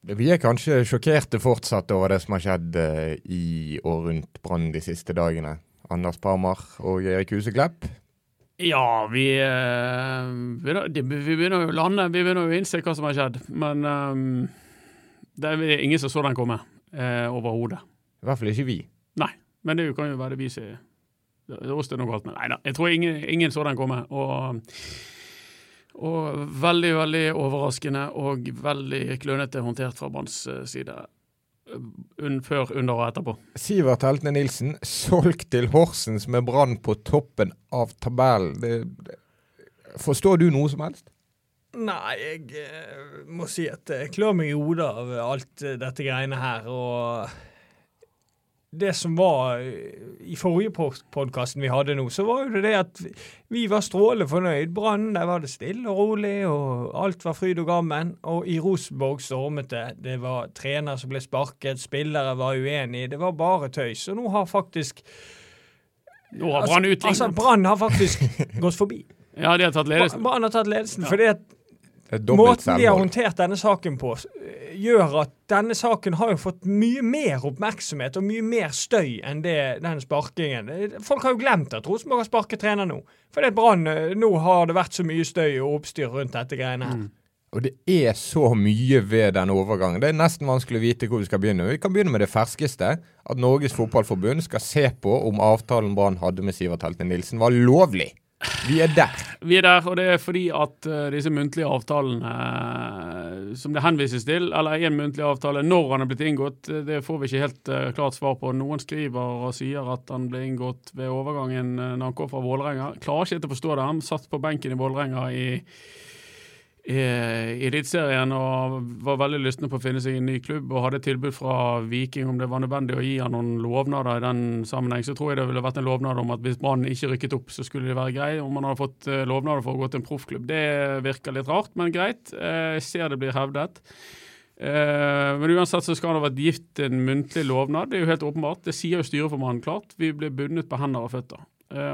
Vi er kanskje sjokkerte fortsatt over det som har skjedd eh, i og rundt Brann de siste dagene. Anders Parmar og Erik Huseklepp. Ja, vi, eh, vi begynner jo å lande. Vi begynner jo å innse hva som har skjedd. Men um, det er ingen som så den komme eh, overhodet. I hvert fall ikke vi. Nei, men det kan jo være det vi som Det er oss det er noe galt med. Nei da, jeg tror ingen, ingen så den komme. Og og veldig, veldig overraskende og veldig klønete håndtert fra Branns eh, side. Un, før, under og etterpå. Sivert Heltene Nilsen, solgt til Horsens med Brann på toppen av tabellen. Forstår du noe som helst? Nei, jeg eh, må si at jeg klør meg i hodet av alt dette greiene her. Og det som var i forrige podkasten vi hadde nå, så var jo det det at vi var strålende fornøyd. Brann, der var det stille og rolig, og alt var fryd og gammen. Og i Rosenborg stormet det. Det var trener som ble sparket, spillere var uenige. Det var bare tøys. Og nå har faktisk Nå har Brann altså, altså, Brann har faktisk gått forbi. Ja, de har tatt ledelsen. Brann har tatt ledelsen. Ja. fordi at Måten de har håndtert denne saken på, gjør at denne saken har jo fått mye mer oppmerksomhet og mye mer støy enn det, den sparkingen. Folk har jo glemt at Rosenborg har sparket trener nå. For det er Brann eh, Nå har det vært så mye støy og oppstyr rundt dette greiene her. Mm. Og det er så mye ved den overgangen. Det er nesten vanskelig å vite hvor vi skal begynne. Vi kan begynne med det ferskeste. At Norges Fotballforbund skal se på om avtalen Brann hadde med Sivert Helte Nilsen var lovlig. Vi er der. Vi er der, og det er fordi at uh, disse muntlige avtalene uh, som det henvises til, eller én muntlig avtale, når han er blitt inngått, uh, det får vi ikke helt klart svar på. Noen skriver og sier at han ble inngått ved overgangen når han kom fra Vålerenga. Klarer ikke helt å forstå det. Han satt på benken i Vålerenga i i Eliteserien og var veldig lysten på å finne seg en ny klubb og hadde tilbud fra Viking om det var nødvendig å gi han noen lovnader i den sammenheng. Så tror jeg det ville vært en lovnad om at hvis Brann ikke rykket opp, så skulle det være greit. Om man hadde fått eh, lovnader for å gå til en proffklubb. Det virker litt rart, men greit. Eh, jeg ser det blir hevdet. Eh, men uansett så skal han ha vært gift en muntlig lovnad. Det er jo helt åpenbart. Det sier jo styreformannen klart. Vi blir bundet på hender og føtter.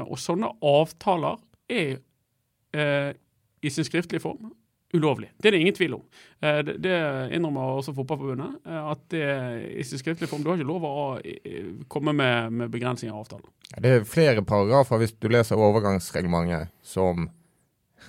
Og sånne avtaler er i sin skriftlige form ulovlig. Det er det ingen tvil om. Eh, det innrømmer også Fotballforbundet. Eh, at det i sin skriftlige form, Du har ikke lov å komme med, med begrensninger av avtalen. Det er flere paragrafer hvis du leser overgangsreglementet som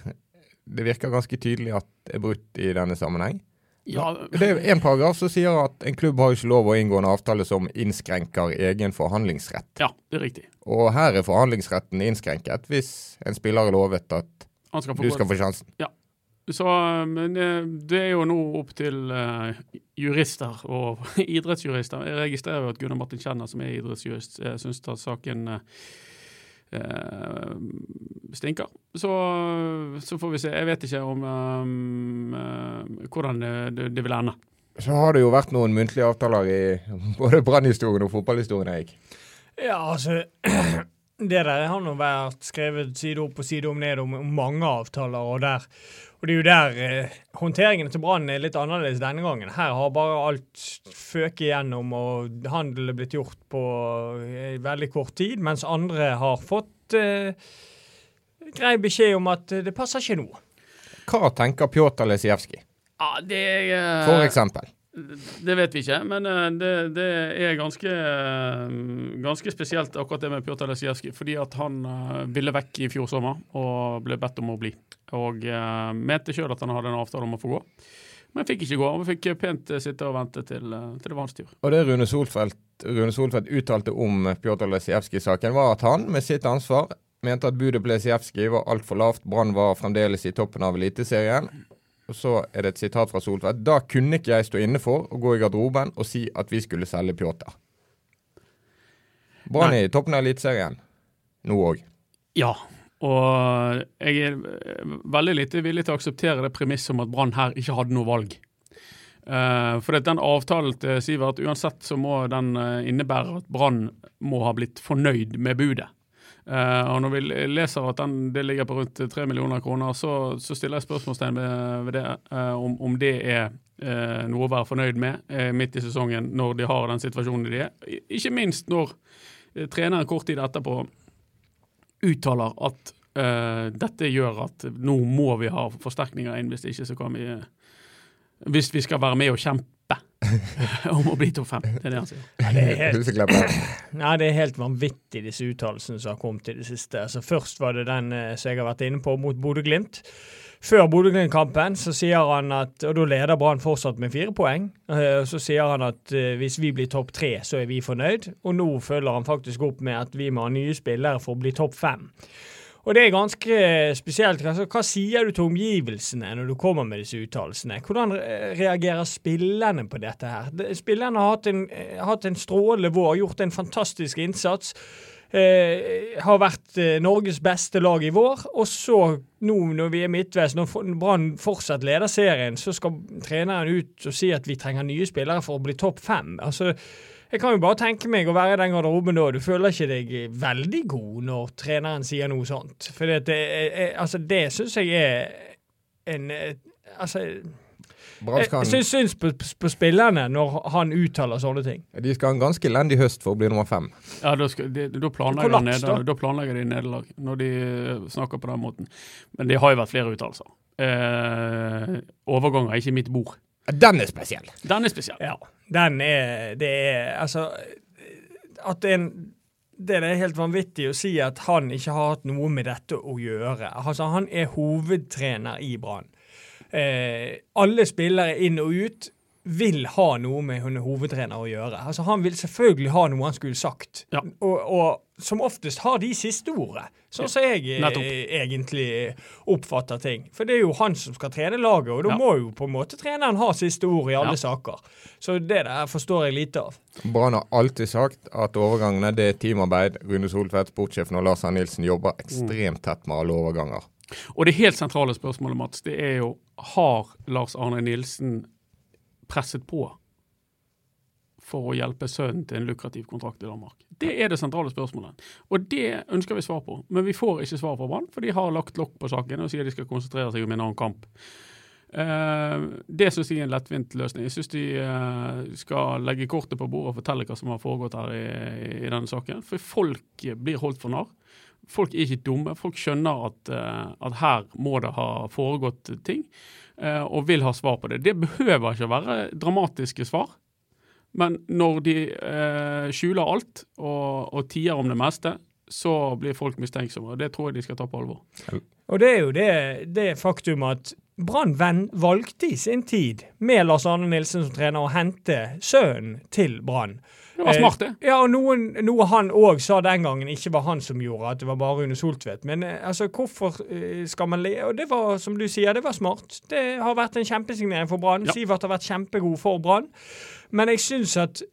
det virker ganske tydelig at det er brutt i denne sammenheng. Ja. Det er en paragraf som sier at en klubb har ikke lov å inngå en avtale som innskrenker egen forhandlingsrett. Ja, det er riktig. Og her er forhandlingsretten innskrenket hvis en spiller er lovet at skal du skal få sjansen. Ja, så, men eh, det er jo nå opp til uh, jurister og idrettsjurister. Jeg registrerer jo at Gunnar Martin Kjenner, som er idrettsjurist, uh, syns at saken uh, stinker. Så, så, får vi se. Jeg vet ikke om um, hvordan det, det, vil ende. Så har det jo vært noen muntlige avtaler i både brannhistorien og fotballhistorien, Eik. Ja, altså Det der har nå vært skrevet side opp og side om ned om, om mange avtaler, og der og det er jo der eh, håndteringen til Brann er litt annerledes denne gangen. Her har bare alt føket igjennom, og handel er blitt gjort på eh, veldig kort tid, mens andre har fått eh, grei beskjed om at det passer ikke nå. Hva tenker Pjotr Lesijevskij? Ja, det uh, For eksempel. Det vet vi ikke, men eh, det, det er ganske, ganske, spesielt akkurat det med Pjotr Lesijevskij. Fordi at han uh, ville vekk i fjor sommer og ble bedt om å bli. Og uh, mente sjøl at han hadde en avtale om å få gå. Men fikk ikke gå. og fikk pent sitte og vente til, til det var hans tur. Og det Rune Solfeldt, Rune Solfeldt uttalte om Pjotr Lesijevskij-saken, var at han med sitt ansvar mente at budet på Lesijevskij var altfor lavt. Brann var fremdeles i toppen av Eliteserien. Og så er det et sitat fra Soltvedt. Da kunne ikke jeg stå inne for å gå i garderoben og si at vi skulle selge Pjotr. Brann er i toppen av Eliteserien nå òg. Ja, og jeg er veldig lite villig til å akseptere det premisset om at Brann her ikke hadde noe valg. Uh, for den avtalen til Sivert, uansett så må den uh, innebære at Brann må ha blitt fornøyd med budet. Uh, og når vi leser at den, det ligger på rundt 3 millioner kroner, så, så stiller jeg spørsmålstegn ved, ved det, om, om, det er noe å være fornøyd med midt i sesongen når de har den situasjonen de er. Ikke minst når treneren kort tid etterpå uttaler at dette gjør at nå må vi ha forsterkninger inn, hvis ikke så kan vi hvis vi skal være med og kjempe om å bli topp fem. Det er det han sier. Ja, det, er helt, nei, det er helt vanvittig, disse uttalelsene som har kommet i det siste. Altså, først var det den eh, som jeg har vært inne på, mot Bodø-Glimt. Før Bodø-Glimt-kampen så sier han at Og da leder Brann fortsatt med fire poeng. Uh, så sier han at uh, hvis vi blir topp tre, så er vi fornøyd. Og nå følger han faktisk opp med at vi må ha nye spillere for å bli topp fem. Og det er ganske spesielt. Altså, hva sier du til omgivelsene når du kommer med disse uttalelsene? Hvordan reagerer spillerne på dette her? Spillerne har hatt en, eh, hatt en strålende vår, gjort en fantastisk innsats. Eh, har vært eh, Norges beste lag i vår. Og så, nå når vi er midtveis, når Brann fortsatt leder serien, så skal treneren ut og si at vi trenger nye spillere for å bli topp fem. Altså, jeg kan jo bare tenke meg å være i den garderoben da. Du føler ikke deg veldig god når treneren sier noe sånt. For det, det, altså, det syns jeg er en Altså jeg syns på, på, spillerne når han uttaler sånne ting. De skal ha en ganske elendig høst for å bli nummer fem. Ja, Da, skal, de, da planlegger, Kollaps, de, da planlegger de nederlag, når de eh, snakker på den måten. Men det har jo vært flere uttalelser. Eh, overganger er ikke mitt bord. Den er spesiell. Den er spesiell. Ja. Den er Det er Altså At en det er helt vanvittig å si at han ikke har hatt noe med dette å gjøre. Altså, Han er hovedtrener i Brann. Eh, alle spillere inn og ut vil ha noe med hun hovedtrener å gjøre. Altså Han vil selvfølgelig ha noe han skulle sagt, ja. og, og, som oftest har de siste ordet. Sånn som jeg Nettopp. egentlig oppfatter ting. For det er jo han som skal trene laget, og da ja. må jo på en måte treneren ha siste ord i alle ja. saker. Så det der forstår jeg lite av. Brann har alltid sagt at overgangene det er teamarbeid. Rune Soltvedt, sportssjefen og Lars Arne Nilsen jobber ekstremt tett med alle overganger. Og det helt sentrale spørsmålet, Mats, det er jo har Lars Arne Nilsen presset på for å hjelpe sønnen til en lukrativ kontrakt i Danmark? Det er det sentrale spørsmålet. Og det ønsker vi svar på. Men vi får ikke svar fra Brann, for de har lagt lokk på saken og sier de skal konsentrere seg om en annen kamp. Uh, det syns jeg er en lettvint løsning. Jeg syns de uh, skal legge kortet på bordet og fortelle hva som har foregått her i, i denne saken. For folk blir holdt for narr. Folk er ikke dumme. Folk skjønner at, uh, at her må det ha foregått ting. Og vil ha svar på det. Det behøver ikke å være dramatiske svar. Men når de eh, skjuler alt og, og tier om det meste, så blir folk mistenksomme. og Det tror jeg de skal ta på alvor. Og det er jo det, det faktum at Brann valgte i sin tid, med Lars Arne Nilsen som trener, å hente sønnen til Brann. Det var smart, det. Eh, ja, og noen, noe han òg sa den gangen ikke var han som gjorde, at det var bare Rune Soltvedt. Men eh, altså, hvorfor eh, skal man le? Og det var, som du sier, det var smart. Det har vært en kjempesignering for Brann. Ja. Sivert har vært kjempegod for Brann. Men jeg syns at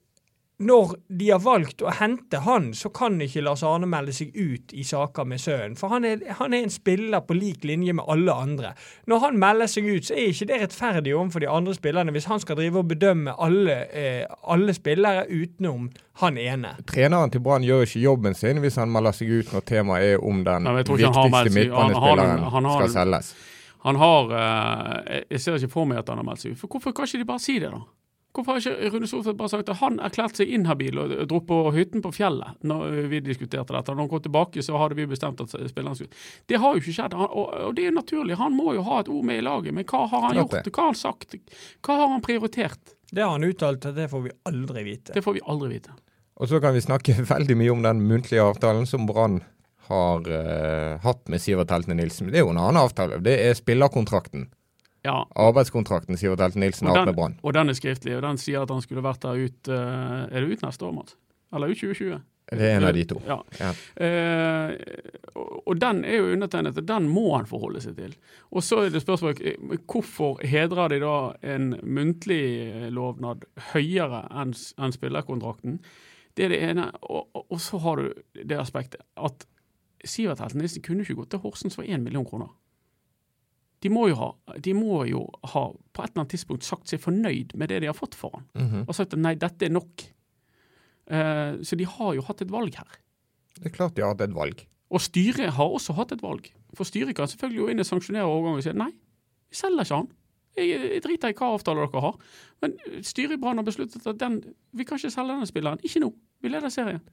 når de har valgt å hente han, så kan ikke Lars Arne melde seg ut i saker med sønnen. For han er, han er, en spiller på lik linje med alle andre. Når han melder seg ut, så er ikke det rettferdig overfor de andre spillerne, hvis han skal drive og bedømme alle, eh, alle spillere utenom han ene. Treneren til Brann gjør ikke jobben sin hvis han melder seg ut når temaet er om den viktigste midtbanespilleren skal selges. Han har uh, Jeg ser ikke for meg at han har meldt seg ut. For hvorfor kan ikke de bare si det, da? Hvorfor har ikke Rune Soltvedt bare sagt at han erklærte seg inhabil og dro på hytten på fjellet når vi diskuterte dette? Når han kom tilbake, så hadde vi bestemt at spilleren skulle Det har jo ikke skjedd, han, og, og, det er naturlig. Han må jo ha et ord med i laget. Men hva har han gjort? Hva har han sagt? Hva har han prioritert? Det har han uttalt, og det får vi aldri vite. Det får vi aldri vite. Og så kan vi snakke veldig mye om den muntlige avtalen som Brann har uh, hatt med Sivert Heltene Nilsen. Det er jo en annen avtale. Det er spillerkontrakten. Ja. Arbeidskontrakten sier Helten Nilsen har hatt med Brann. Og den er skriftlig, og den sier at han skulle vært der ut uh, Er det ut neste år, Mats? Eller ut 2020? Det er en av de to. Ja. ja. Eh, og den er jo undertegnet, og den må han forholde seg til. Og så er det spørsmålet eh, hvorfor hedrer de da en muntlig lovnad høyere enn en spillerkontrakten? Det er det ene. Og, og, så har du det aspektet at Sivert Helten Nilsen kunne ikke gått til Horsens for én million kroner. De må, jo ha, de må jo ha på et eller annet tidspunkt sagt seg fornøyd med det de har fått for han. -hmm. Og sagt at nei, dette er nok. Eh, så de har jo hatt et valg her. Det er klart de har hatt et valg. Og styret har også hatt et valg. For styret kan selvfølgelig gå inn og sanksjonere overgangen og si nei, vi selger ikke han. Jeg, jeg driter i hva avtale dere har. Men styret i Brann har besluttet at den, vi kan ikke selge denne spilleren. Ikke nå. Vi leder serien.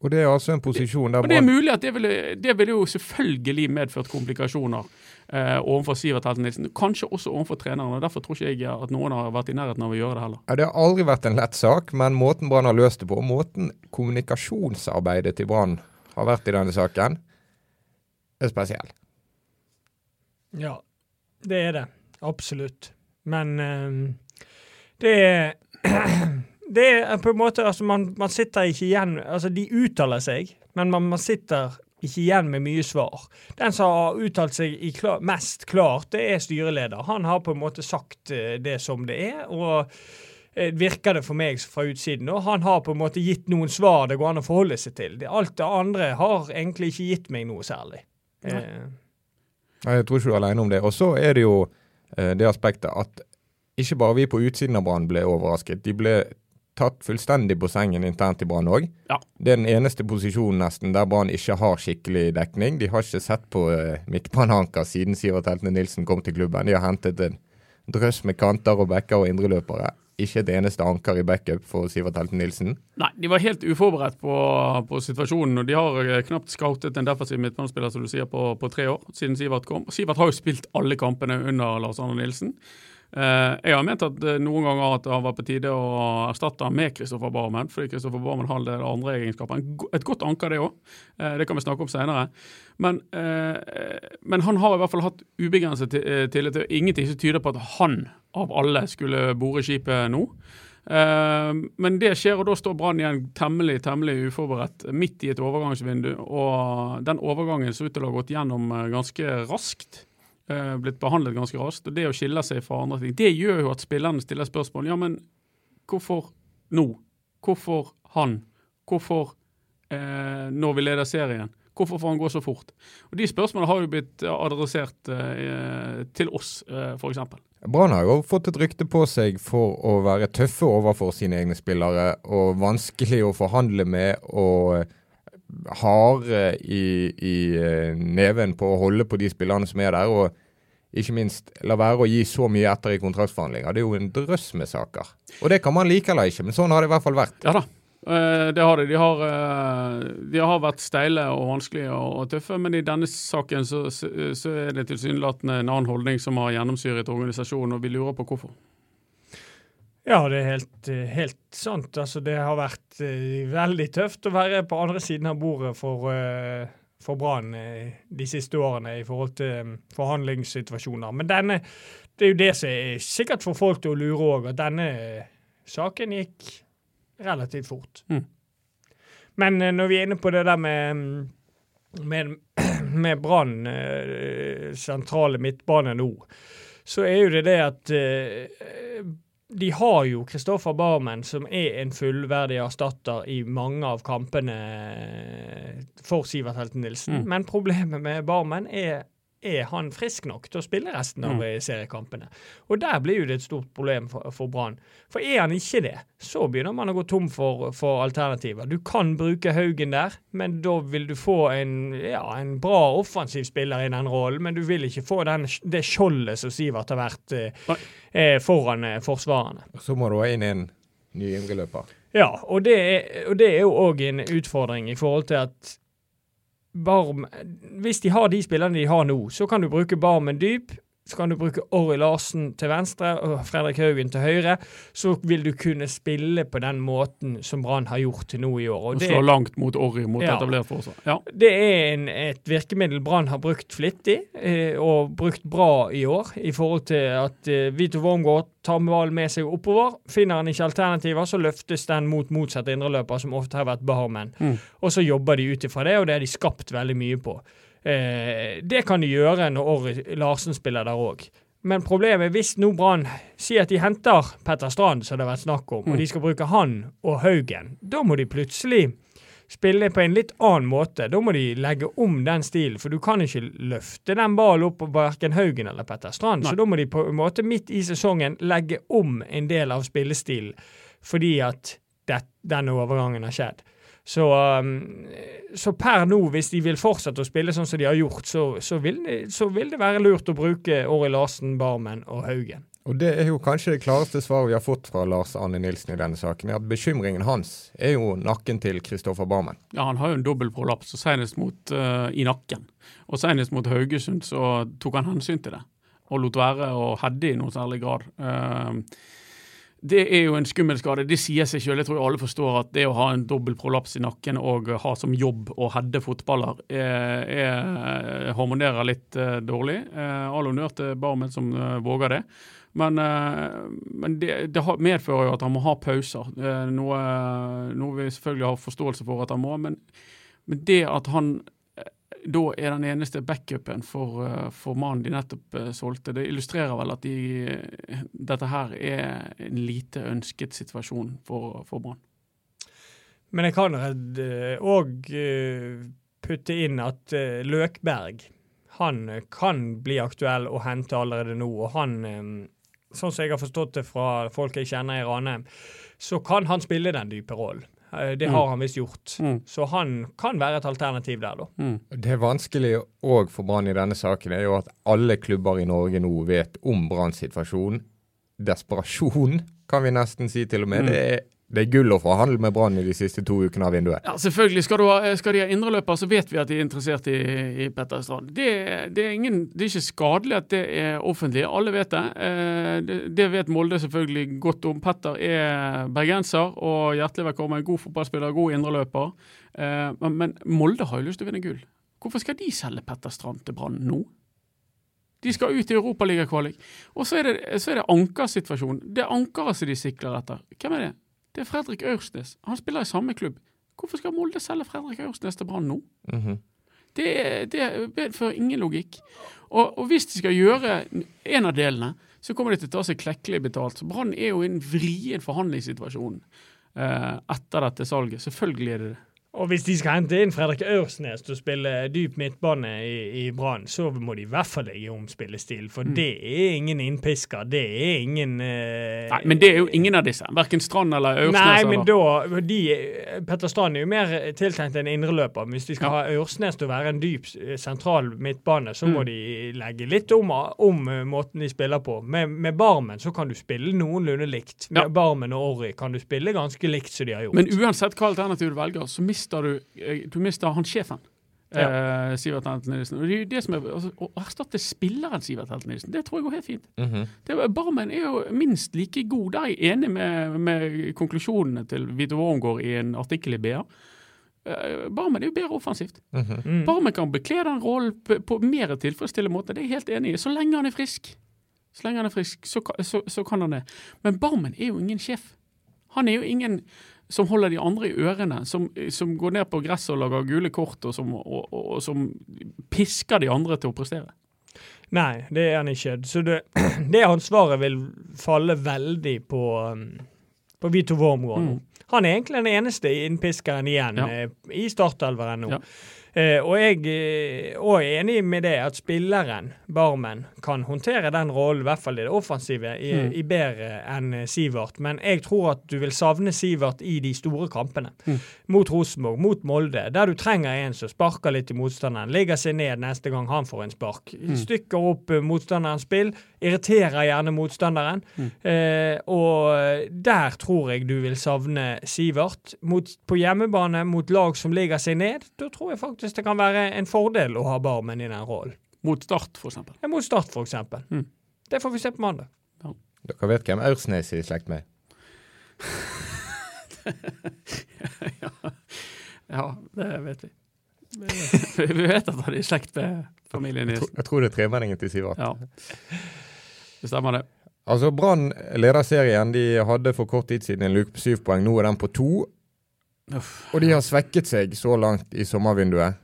Og det er altså en posisjon der Og det er mulig at det ville, det ville jo selvfølgelig medført komplikasjoner eh, overfor Sivert Helte Nilsen. Kanskje også overfor trenerne. og Derfor tror ikke jeg at noen har vært i nærheten av å gjøre det heller. ja, Det har aldri vært en lett sak, men måten Brann har løst det på, måten kommunikasjonsarbeidet til Brann har vært i denne saken, er spesiell. Ja, det er det. Absolutt. Men eh, det er Det er på en måte Altså, man, man sitter ikke igjen Altså, de uttaler seg, men man, man sitter ikke igjen med mye svar. Den som har uttalt seg i klar, mest klart, det er styreleder. Han har på en måte sagt eh, det som det er. og eh, virker det for meg fra utsiden. Og han har på en måte gitt noen svar det går an å forholde seg til. Alt det andre har egentlig ikke gitt meg noe særlig. Nei. Eh, Nei, Jeg tror ikke du er alene om det. Og så er det jo det aspektet at ikke bare vi på utsiden av Brann ble overrasket. De ble tatt fullstendig på sengen internt i Brann òg. Ja. Det er den eneste posisjonen nesten der Brann ikke har skikkelig dekning. De har ikke sett på uh, midtbaneanker siden Sivert Heltene Nilsen kom til klubben. De har hentet en drøss med kanter og backer og indreløpere. Ikke et eneste anker i backup for Sivert Helten Nilsen. Nei, de var helt uforberedt på, på situasjonen. og De har eh, knapt scoutet en defensiv midtbanespiller som du sier, på, på tre år siden Sivert kom. Sivert har jo spilt alle kampene under Lars Arne Nilsen. Eh, jeg har ment at eh, noen ganger at det var på tide å erstatte han med Kristoffer Barmen, fordi Kristoffer Barmen har en andre egenskaper. Et godt anker, det òg. det kan vi snakke om senere. Men, eh, men han har i hvert fall hatt ubegrenset ti- eh, tillit til ingenting som tyder på at han av alle skulle bore skipet nå. Eh, men det skjer, og da står Brann igjen temmelig temmelig uforberedt midt i et overgangsvindu. Og den overgangen ser ut til å ha gått gjennom eh, ganske raskt. Eh, blitt behandlet ganske raskt. Og det å skille seg fra andre ting, det gjør jo at spillerne stiller spørsmål. Ja, men hvorfor nå? Hvorfor han? Hvorfor eh, når vi leder serien? Hvorfor får han gå så fort? Og De spørsmålene har jo blitt eh, adressert eh, til oss, eh, f.eks. Brann har jo fått et rykte på seg for å være tøffe overfor sine egne spillere og vanskelig å forhandle med og harde i, i eh, neven på å holde på de spillerne som er der. og ikke minst la være å gi så mye etter i kontraktsforhandlinger. Det er jo en drøss med saker. Og det kan man like eller ikke, men sånn har det i hvert fall vært. Ja da, eh, det har de. De har, eh, de har vært steile og vanskelige og, tøffe, men i denne saken så, så er det tilsynelatende en annen holdning som har gjennomsyret organisasjonen, og vi lurer på hvorfor. Ja, det er helt, helt sant. Altså, det har vært eh, veldig tøft å være på andre siden av bordet for, uh, for Brann eh, de siste årene i forhold til eh, forhandlingssituasjoner. Men denne, det er jo det som er sikkert for folk til å lure òg, at denne eh, saken gikk relativt fort. Mm. Men når vi er inne på det der med, mm, med, med Brann, sentrale midtbane nå, så er jo det det at de har jo Kristoffer Barmen, som er en fullverdig erstatter i mange av kampene for Sivert Helten Nilsen. Mm. Men problemet med Barmen er er han frisk nok til å spille resten av Mm. seriekampene. Og der blir jo det et stort problem for, for Brann. For er han ikke det, så begynner man å gå tom for, for alternativer. Du kan bruke Haugen der, men da vil du få en, ja, en bra offensiv spiller i den rollen, men du vil ikke få den, det skjoldet som Sivert har vært eh, eh, foran eh, forsvarerne. Så må du ha inn en ny indreløper. Ja, og det er, og det er jo òg en utfordring i forhold til at Barm Hvis de har de spillerne de har nå, så kan du bruke Barmen dyp. Så kan du bruke Orry Larsen til venstre og Fredrik Haugen til høyre. Så vil du kunne spille på den måten som Brann har gjort til nå i år. Og Og slå langt mot Orry, mot Ja. etablert forsvar. Ja. det er en, et virkemiddel Brann har brukt flittig, eh, og brukt bra i år, i forhold til at eh, Vito Wormgård tar ballen med seg oppover. Finner han ikke alternativer, så løftes den mot motsatt indreløper, som ofte har vært Barmen. Mm. Og så jobber de ut ifra det, og det har de skapt veldig mye på. Eh, det kan de gjøre når Orry Larsen spiller der òg. Men problemet er hvis nå Brann sier at de henter Petter Strand, som det har vært snakk om, Mm. og de skal bruke han og Haugen, da må de plutselig spille på en litt annen måte. Da må de legge om den stilen, for du kan ikke løfte den ballen opp på verken Haugen eller Petter Strand. Nei. Så da må de på en måte midt i sesongen legge om en del av spillestilen fordi at det, den overgangen har skjedd. Så, um, så per nå, hvis de vil fortsette å spille sånn som de har gjort, så, så, vil, det- så vil det være lurt å bruke Åri Larsen, Barmen og Haugen. Og det er jo kanskje det klareste svaret vi har fått fra Lars Arne Nilsen i denne saken. er at Bekymringen hans er jo nakken til Kristoffer Barmen. Ja, Han har jo en dobbel prolaps, og senest mot, uh, i nakken. Og senest mot Haugesund så tok han hensyn til det, og lot være å hadde i noe særlig grad. Eh, det er jo en skummel skade. Det sier seg selv. Jeg tror alle forstår at det å ha en dobbel prolaps i nakken og ha som jobb å heade fotballer, er, er, harmonerer litt eh, dårlig. Eh, all honnør til Barmen som eh, våger det. Men, eh, men det, det medfører jo at han må ha pauser, eh, noe, noe vi selvfølgelig har forståelse for at han må. Men, men det at han eh, da er den eneste backupen for, eh, for mannen de nettopp eh, solgte, det illustrerer vel at de, eh, dette her er en lite ønsket situasjon for, for Brann. Men jeg kan òg putte inn at eh, Løkberg han eh, kan bli aktuell å hente allerede nå. Og han, eh, sånn som jeg har forstått det fra folk jeg kjenner i Ranheim, så kan han spille den dype rollen. Eh, Det har Mm. han visst gjort. Mm. Så han kan være et alternativ der, da. Mm. Det vanskelige òg for Brann i denne saken er jo at alle klubber i Norge nå vet om Branns situasjon. Desperasjon, kan vi nesten si til og med. Mm. Det, er, det er gull å forhandle med Brann i de siste to ukene av vinduet. Ja, selvfølgelig. Skal, ha, skal de ha indreløper, så vet vi at de er interessert i, i Petter Strand. Det, det, er ingen, det er ikke skadelig at det er offentlig. Alle vet det. Eh, det. Vet Molde selvfølgelig godt om. Petter er bergenser og hjertelig velkommen. God fotballspiller, god indreløper. Eh, men, Molde har jo lyst til å vinne gull. Hvorfor skal de selge Petter Strand til Brann nå? De skal ut i Europaligakvalik. Og så er det, så er det ankersituasjonen. Det er ankeret som de sikler etter. Hvem er det? Det er Fredrik Aursnes. Han spiller i samme klubb. Hvorfor skal Molde selge Fredrik Aursnes til Brann nå? Mhm. Det, er- det medfører ingen logikk. Og, og hvis de skal gjøre en av delene, så kommer de til å ta seg klekkelig betalt. Brann er jo i en vrien forhandlingssituasjon eh, etter dette salget. Selvfølgelig er det det. Og hvis de skal hente inn Fredrik Aursnes til å spille dyp midtbane i, i Brann, så må de i hvert fall legge om spillestil. For Mm. det er ingen innpisker. Det er ingen eh, Nei, Men det er jo ingen av disse. Verken Strand eller Aursnes. Nei, men eller. da de, Petter Strand er jo mer tiltenkt en indreløper. Hvis de skal Ja. ha Aursnes til å være en dyp eh, sentral midtbane, så må Mm. de legge litt om, om eh, måten de spiller på. Med, med Barmen så kan du spille noenlunde likt. Med Ja. Barmen og Orry kan du spille ganske likt som de har gjort. Men uansett hva alternativet du velger, så mister du, eh, du mister han sjefen. Eh, Sivert Helten Nilsen. Og det er jo det som er, altså, Å erstatte spilleren Sivert Helten Nilsen, det tror jeg går helt fint. Mhm. Det, Barmen er jo minst like god. Der er jeg enig med, med konklusjonene til Vito Wormgård i en artikkel i BA. Eh, Barmen er jo bedre offensivt. Mhm. Mm. Barmen kan bekle den rollen på, på mer tilfredsstillende måte. Det er jeg helt enig i. Så lenge han er frisk, så lenge han er frisk, så, så, så kan han det. Men Barmen er jo ingen sjef. Han er jo ingen som holder de andre i ørene, som, som går ned på gresset og lager gule kort, og som, og, og, og som pisker de andre til å prestere. Nei, det er han ikke. Så det, det ansvaret vil falle veldig på, um, på Vito Wormgård. Mm. Han er egentlig den eneste innpiskeren igjen Ja. eh, i startelveren nå. Ja. Eh, og jeg eh, og er enig med det at spilleren, Barmen, kan håndtere den rollen, i hvert fall i det offensive, i, Mm. i bedre enn eh, Sivert. Men jeg tror at du vil savne Sivert i de store kampene. Mm. Mot Rosenborg, mot Molde, der du trenger en som sparker litt i motstanderen, ligger seg ned neste gang han får en spark. Mm. Stykker opp motstanderens spill, irriterer gjerne motstanderen. Mm. Eh, og der tror jeg du vil savne Sivert. Mot, på hjemmebane mot lag som ligger seg ned, da tror jeg faktisk det kan være en fordel å ha Barmen i den rollen. Mot Start, eksempel. Eh, Mot Start, eksempel. Mm. Det får vi se på mandag. Dere vet hvem Aursnes er i slekt med? Ja, det vet vi. Vi vet at han er i slekt med familien Jeg tror, jeg tror det er tremenningen til Sivert. Ja. Det stemmer, det. Altså, Brann leder serien. De hadde for kort tid siden en luke på syv poeng. Nå er den på to. Og de har svekket seg så langt i sommervinduet.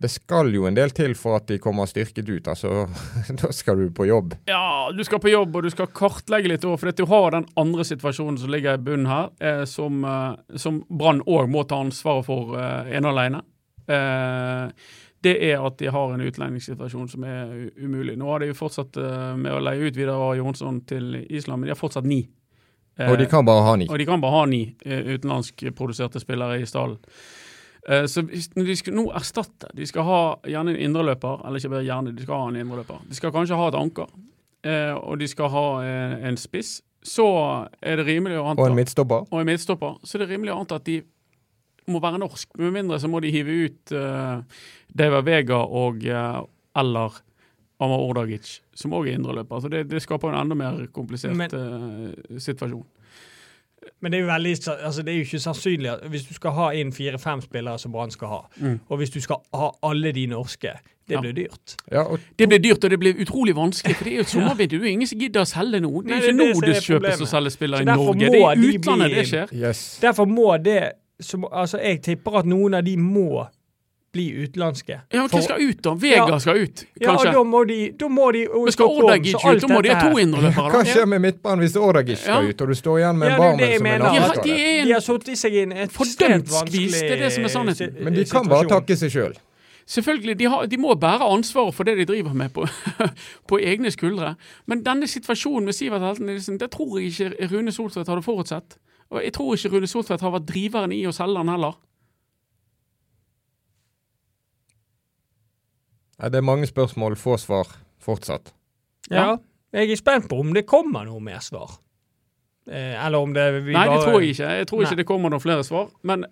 det skal jo en del til for at de kommer styrket ut. altså Da skal du på jobb. Ja, du skal på jobb og du skal kartlegge litt òg, for du har den andre situasjonen som ligger i bunnen her, eh, som, eh, som Brann òg må ta ansvaret for eh, ene alene. Eh, det er at de har en utlendingssituasjon som er umulig. Nå har de jo fortsatt eh, med å leie ut Vidar Jonsson til Island, men de har fortsatt ni. Og de kan bare ha ni. Og de kan bare ha ni eh, utenlandskproduserte spillere i stallen. Eh, så de skal nå erstatte De skal ha gjerne en indreløper, eller ikke bare gjerne, de skal ha en indreløper. De skal kanskje ha et anker, eh, og de skal ha en, spiss. Så er det rimelig å anta Og en midtstopper. Og en midtstopper. Så er det rimelig å anta at de må være norsk. Med mindre så må de hive ut uh, David Vega og uh, eller Amar Ordagic, som òg er indreløper. Så det, det skaper en enda mer komplisert Men- uh, situasjon. Men det er jo veldig, altså det er jo ikke sannsynlig at hvis du skal ha inn fire-fem spillere som Brann skal ha, Mm. og hvis du skal ha alle de norske, det Ja. blir dyrt. Ja, og Det blir dyrt, og det blir utrolig vanskelig, for det er jo et sommervindu. Det er ingen som gidder å selge nå. Det er ikke det som er selger spillere i Norge. Det er i de utlandet bli- det skjer. yes. Derfor må det som, Altså, jeg tipper at noen av de må bli utenlandske. Ja, men Hva skal ut, da? Vegard Ja. skal ut, Ja, og kanskje. da må de, da må de og Men skal Ordagic ut? Da må de ha to indreløpere. Hva skjer med midtbanen hvis Ordagic skal Ja. ut, og du står igjen med Ja, en er Barmen som er mener. Ja, nærmest de er De har satt i seg inn et Fordømt skvis, det er det som er sannheten. Men de kan bare takke seg sjøl. Selvfølgelig, de, har, de må bære ansvaret for det de driver med på, på egne skuldre. Men denne situasjonen med Sivert Helten Nilsen, det tror jeg ikke Rune Soltvedt hadde forutsett. Og jeg tror ikke Rune Soltvedt har vært driveren i å selge den heller. Det er mange spørsmål, få svar fortsatt. Ja. Jeg er spent på om det kommer noe mer svar. Eh, eller om det vi Nei, bare det tror jeg ikke. Jeg tror ikke Nei. det kommer noen flere svar. Men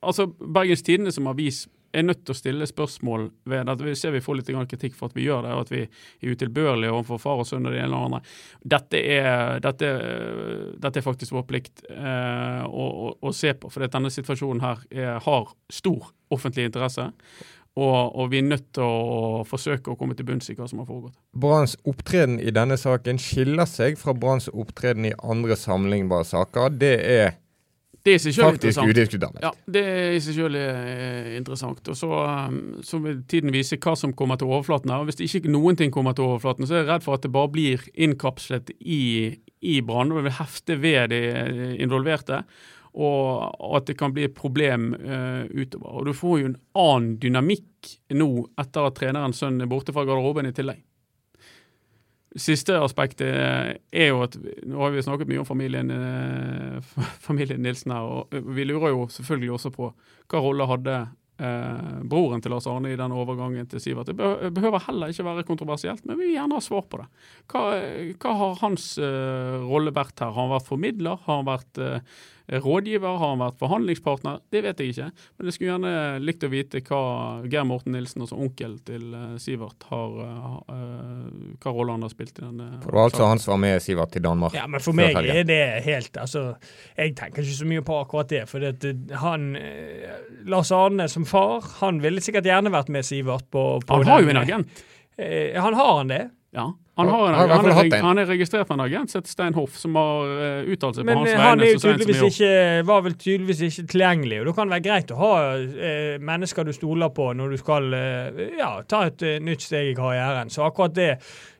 altså, Bergens Tidende som avis er nødt til å stille spørsmål ved at Vi ser vi får litt kritikk for at vi gjør det, og at vi er utilbørlige overfor far og sønn og det ene og andre. Dette er, dette, dette er faktisk vår plikt eh, å, å, å se på, for denne situasjonen her er, har stor offentlig interesse. Og, og vi er nødt til å forsøke å komme til bunns i hva som har foregått. Branns opptreden i denne saken skiller seg fra Branns opptreden i andre sammenlignbare saker. Det er Det er faktisk udiskutabelt. Ja, det er i seg selv eh, interessant. Og så, um, så vil tiden vise hva som kommer til overflaten her. Og Hvis ikke noen ting kommer til overflaten, så er jeg redd for at det bare blir innkapslet i, i Brann. Og vil hefte ved de eh, involverte. Og, at det kan bli et problem uh, utover. Og du får jo en annen dynamikk nå etter at trenerens sønn er borte fra garderoben i tillegg. Siste aspektet er jo at Nå har vi snakket mye om familien, eh, familien Nilsen her, og vi lurer jo selvfølgelig også på hva rolle hadde eh, broren til Lars Arne i den overgangen til Sivert. Det behøver heller ikke være kontroversielt, men vi vil gjerne ha svar på det. Hva, hva har hans eh, rolle vært her? Har han vært formidler? Har han vært eh, rådgiver? Har han vært forhandlingspartner? Det vet jeg ikke, men jeg skulle gjerne likt å vite hva Geir Morten Nilsen, altså onkel til eh, Sivert, har, eh, hva rolle han har spilt i denne For det var altså han som var med Sivert til Danmark. Ja, men for meg er det helt Altså, jeg tenker ikke så mye på akkurat det. For det, han eh, Lars Arne som far, han ville sikkert gjerne vært med Sivert på, på Han har jo den- en agent. Eh, han har han det? Ja, han, har en, Han har han, er, han er registrert med en agent som heter Stein Hoff, som har uh, uttalt seg på Men hans vegne. Men han er tydeligvis ikke, var vel tydeligvis ikke tilgjengelig. og Da kan det være greit å ha uh, mennesker du stoler på når du skal uh, ja, ta et eh, nytt steg i karrieren. Så akkurat det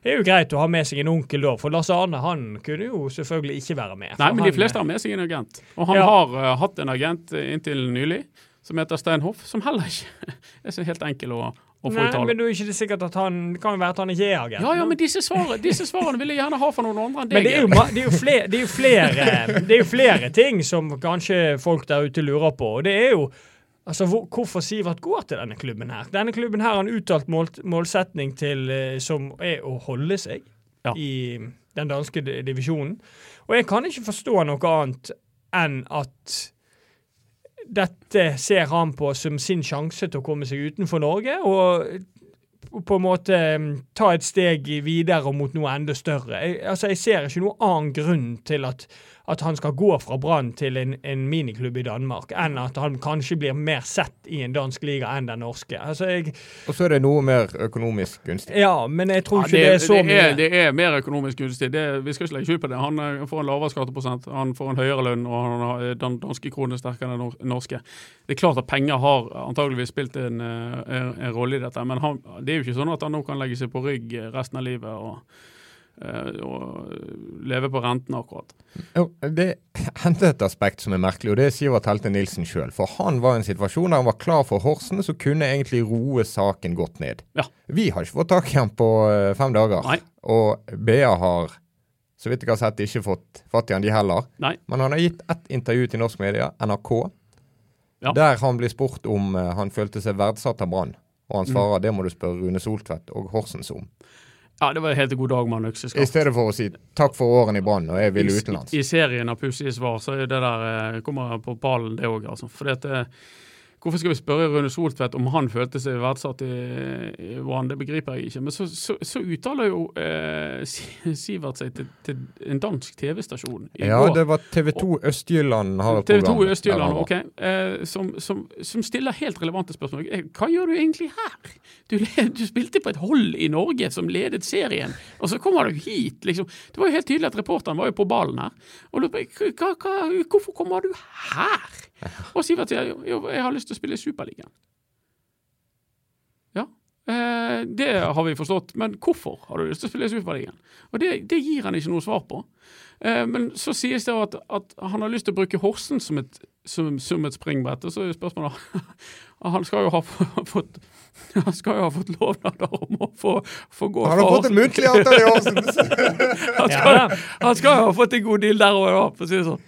er jo greit å ha med seg en onkel da. For Lars Arne han kunne jo selvfølgelig ikke være med. Nei, men de fleste har med seg en agent. Og han Ja. har eh, hatt en agent eh, inntil nylig som heter Stein Hoff, som heller ikke er så helt enkel å, Nei, men du er ikke sikkert at han Det kan jo være at han ikke er agent. Ja, ja, men disse svarene, disse svarene vil jeg gjerne ha fra noen andre enn Men deg. det er, jo, det, er jo flere, det, er jo flere, det er jo flere ting som kanskje folk der ute lurer på. Og det er jo altså hvor, hvorfor Sivert går til denne klubben her. Denne klubben her har en uttalt mål, målsetning til, eh, som er å holde seg Ja. i den danske divisjonen. Og jeg kan ikke forstå noe annet enn at dette ser han på som sin sjanse til å komme seg utenfor Norge. og på en måte mm, ta et steg videre mot noe enda større. Jeg, altså, jeg ser ikke noen annen grunn til at, at han skal gå fra Brann til en, en miniklubb i Danmark, enn at han kanskje blir mer sett i en dansk liga enn den norske. Altså, jeg, Og så er det noe mer økonomisk gunstig. ja, men jeg tror Ja, ikke det, er så det, mye. er, det er mer økonomisk gunstig. Det, vi skal ikke legge skjul på det. Han eh, får en lavere skatteprosent, han får en høyere lønn, og han har, eh, den danske kronen er sterkere enn den norske. Det er klart at penger har antageligvis spilt en, eh, en, en rolle i dette, men han, det er jo ikke sånn at han nå kan legge seg på rygg resten av livet og, og leve på renten akkurat. Det hendte et aspekt som er merkelig, og det er Sivert Helte Nilsen sjøl. For han var i en situasjon der han var klar for Horsen, så kunne egentlig roe saken godt ned. Ja. Vi har ikke fått tak i han på eh, fem dager. Nei. Og BA har, så vidt jeg har sett, ikke fått fatt i han de heller. Nei. Men han har gitt ett intervju til norsk media, NRK, Ja. der han blir spurt om eh, han følte seg verdsatt av Brann. Og Mm. han svarer det må du spørre Rune Soltvedt og Horsens om. Ja, det var helt god dag med I stedet for å si takk for årene i Brann og jeg vil utenlands. I serien av pussige svar så er det der eh, kommer på pallen, det òg. Altså. Fordi at, eh, hvorfor skal vi spørre Rune Soltvedt om han følte seg verdsatt i, i Brann? Det begriper jeg ikke. Men så, så, så uttaler jo eh, Sivert seg til, til en dansk TV-stasjon i Ja, går. det var TV 2 Østjylland har et TV 2 program. Østjylland, ok, eh, som, som, som stiller helt relevante spørsmål. Eh, Hva gjør du egentlig her? Du, du spilte på et hold i Norge som ledet serien, og så kommer du hit, liksom. Det var jo helt tydelig at reporteren var jo på ballen her. Og hva, hva, hvorfor kommer du her? Og Sivert sier jo, jo, jeg har lyst til å spille i Superligaen. Ja, eh, det har vi forstått, men hvorfor har du lyst til å spille i Superligaen? Og det, det gir han ikke noe svar på. Eh, men så sies det at, at han har lyst til å bruke Horsen som et, som, som et springbrett. Og så er spørsmålet Han skal jo ha fått han skal jo ha fått lovnader om å få, få gå Han har fått en muntlig avtale i Horsen! Han skal, han skal jo ha fått en god deal der òg, for å si det sånn.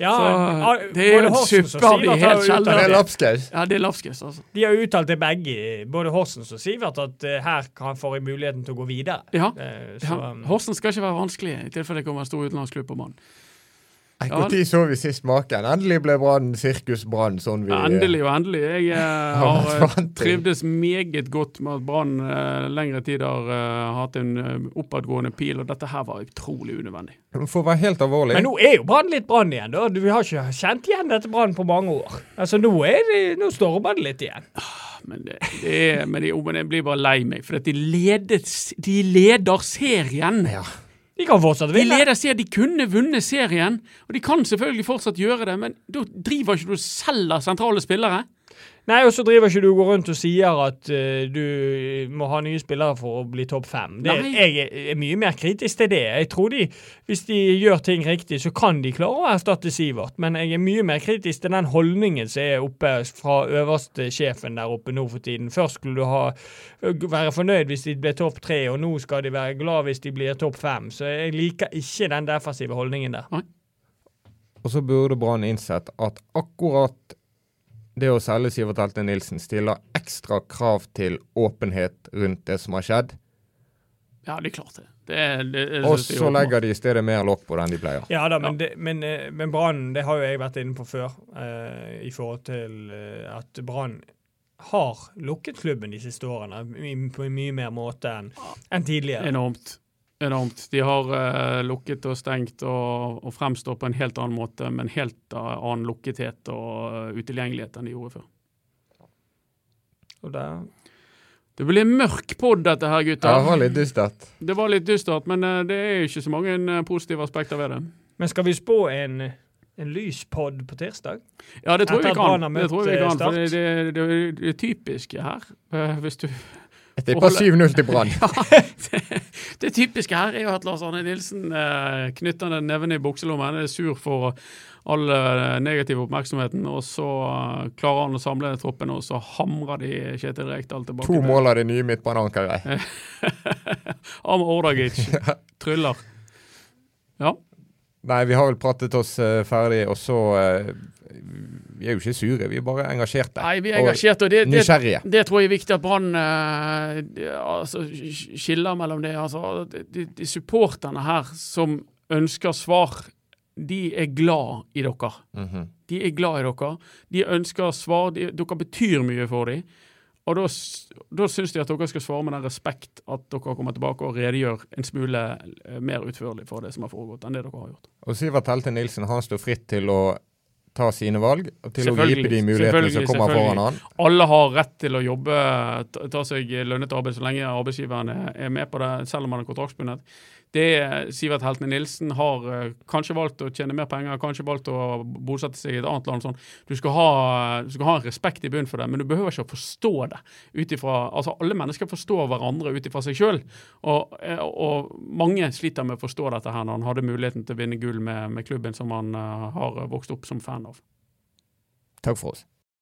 Ja, Så, ah, det er jo en Horsens suppe av de helt sjeldne. Det er lapskaus. Ja, det er lapskaus, altså. De har jo uttalt til begge, både Horsens og Sivert, at eh, her kan får muligheten til å gå videre. Ja. Uh, så, ja. Horsen skal ikke være vanskelig i tilfelle det kommer en stor utenlandsklubb på banen. Når så vi sist maken? Endelig ble Brann sirkusbrann. Sånn vi Ja, endelig og endelig. Jeg eh, Har eh, trivdes meget godt med at Brann eh, lengre tid har eh, hatt en eh, oppadgående pil, og dette her var utrolig unødvendig. For å være helt alvorlig Men nå er jo Brann litt Brann igjen, da. Vi har ikke kjent igjen dette Brann på mange år. Altså, nå, er det, nå står det litt igjen. Men, det, det er, men, det, jo, men jeg blir bare lei meg, for at de, ledes, de leder serien. Ja. De kan fortsatt De leder de kunne vunnet serien, og de kan selvfølgelig fortsatt gjøre det, men da driver ikke du og selger sentrale spillere. Nei, og så driver ikke du og går rundt og sier at uh, du må ha nye spillere for å bli topp fem. Det, jeg er, mye mer kritisk til det. Jeg tror de, hvis de gjør ting riktig, så kan de klare å erstatte Sivert. Men jeg er mye mer kritisk til den holdningen som er oppe fra øverste sjefen der oppe nå for tiden. Først skulle du ha, være fornøyd hvis de ble topp tre, og nå skal de være glad hvis de blir topp fem. Så jeg liker ikke den defensive holdningen der. Og så burde Brann innsett at akkurat det å selge Sivert Helte Nilsen stiller ekstra krav til åpenhet rundt det som har skjedd. Ja, det er klart det. det, det, det Og så er legger de i stedet mer lokk på den de pleier. Ja da, men, ja. men, eh, men Brann, det har jo jeg vært inne på før, eh, i forhold til eh, at Brann har lukket klubben de siste årene på en mye mer måte enn enn tidligere. Enormt. Enormt. De har uh, lukket og stengt og, og fremstår på en helt annen måte, med en helt eh, annen lukkethet og eh, utilgjengelighet enn de gjorde før. Og det Det ble mørk pod, dette her, Ja, gutter. det var litt dystert. Det var litt dystert, men det er ikke så mange positive aspekter ved det. men skal vi spå en, en lyspod på tirsdag? Ja, det tror Etter jeg vi kan. Det tror vi kan, for eh, det, det, det, det er typisk her. Hvis du tipper 7-0 til Brann. det, det typiske her er jo at Lars Arne Nilsen eh, knytter den neven i bukselommen, er sur for all eh, negativ oppmerksomheten, og så eh, klarer han å samle troppen, og så hamrer de Kjetil Rekdal tilbake. To mål av det nye midtbaneankeret. Am Ordagic tryller. Ja. Nei, vi har vel pratet oss eh, ferdig, og så eh, Vi er jo ikke sure, vi er bare engasjerte. Nei, vi er engasjerte, og det, det, nysgjerrige. det tror jeg er viktig at Brann eh, altså, skiller mellom det. Altså, de, de, supporterne her som ønsker svar, de er glad i dere. Mhm. De er glad i dere. De ønsker svar. De, dere betyr mye for dem. Og da, da syns de at dere skal svare med den respekt at dere kommer tilbake og redegjør en smule eh, mer utførlig for det som har foregått, enn det dere har gjort. Og Sivert Helte Nilsen han står fritt til å ta sine valg, til å gripe de mulighetene som kommer foran han. Alle har rett til å jobbe, ta, seg lønnet arbeid så lenge arbeidsgiveren er, er med på det, selv om han er kontraktsbundet. Det er Sivert Heltene Nilsen har eh, kanskje valgt å tjene mer penger, kanskje valgt å bosette seg i et annet land. Sånn. Du, skal ha, du skal ha en respekt i bunnen for det, men du behøver ikke å forstå det. Utifra, altså Alle mennesker forstår hverandre ut ifra seg sjøl, og, eh, og mange sliter med å forstå dette her når han hadde muligheten til å vinne gull med, med klubben som han eh, har vokst opp som fan av. Takk for oss.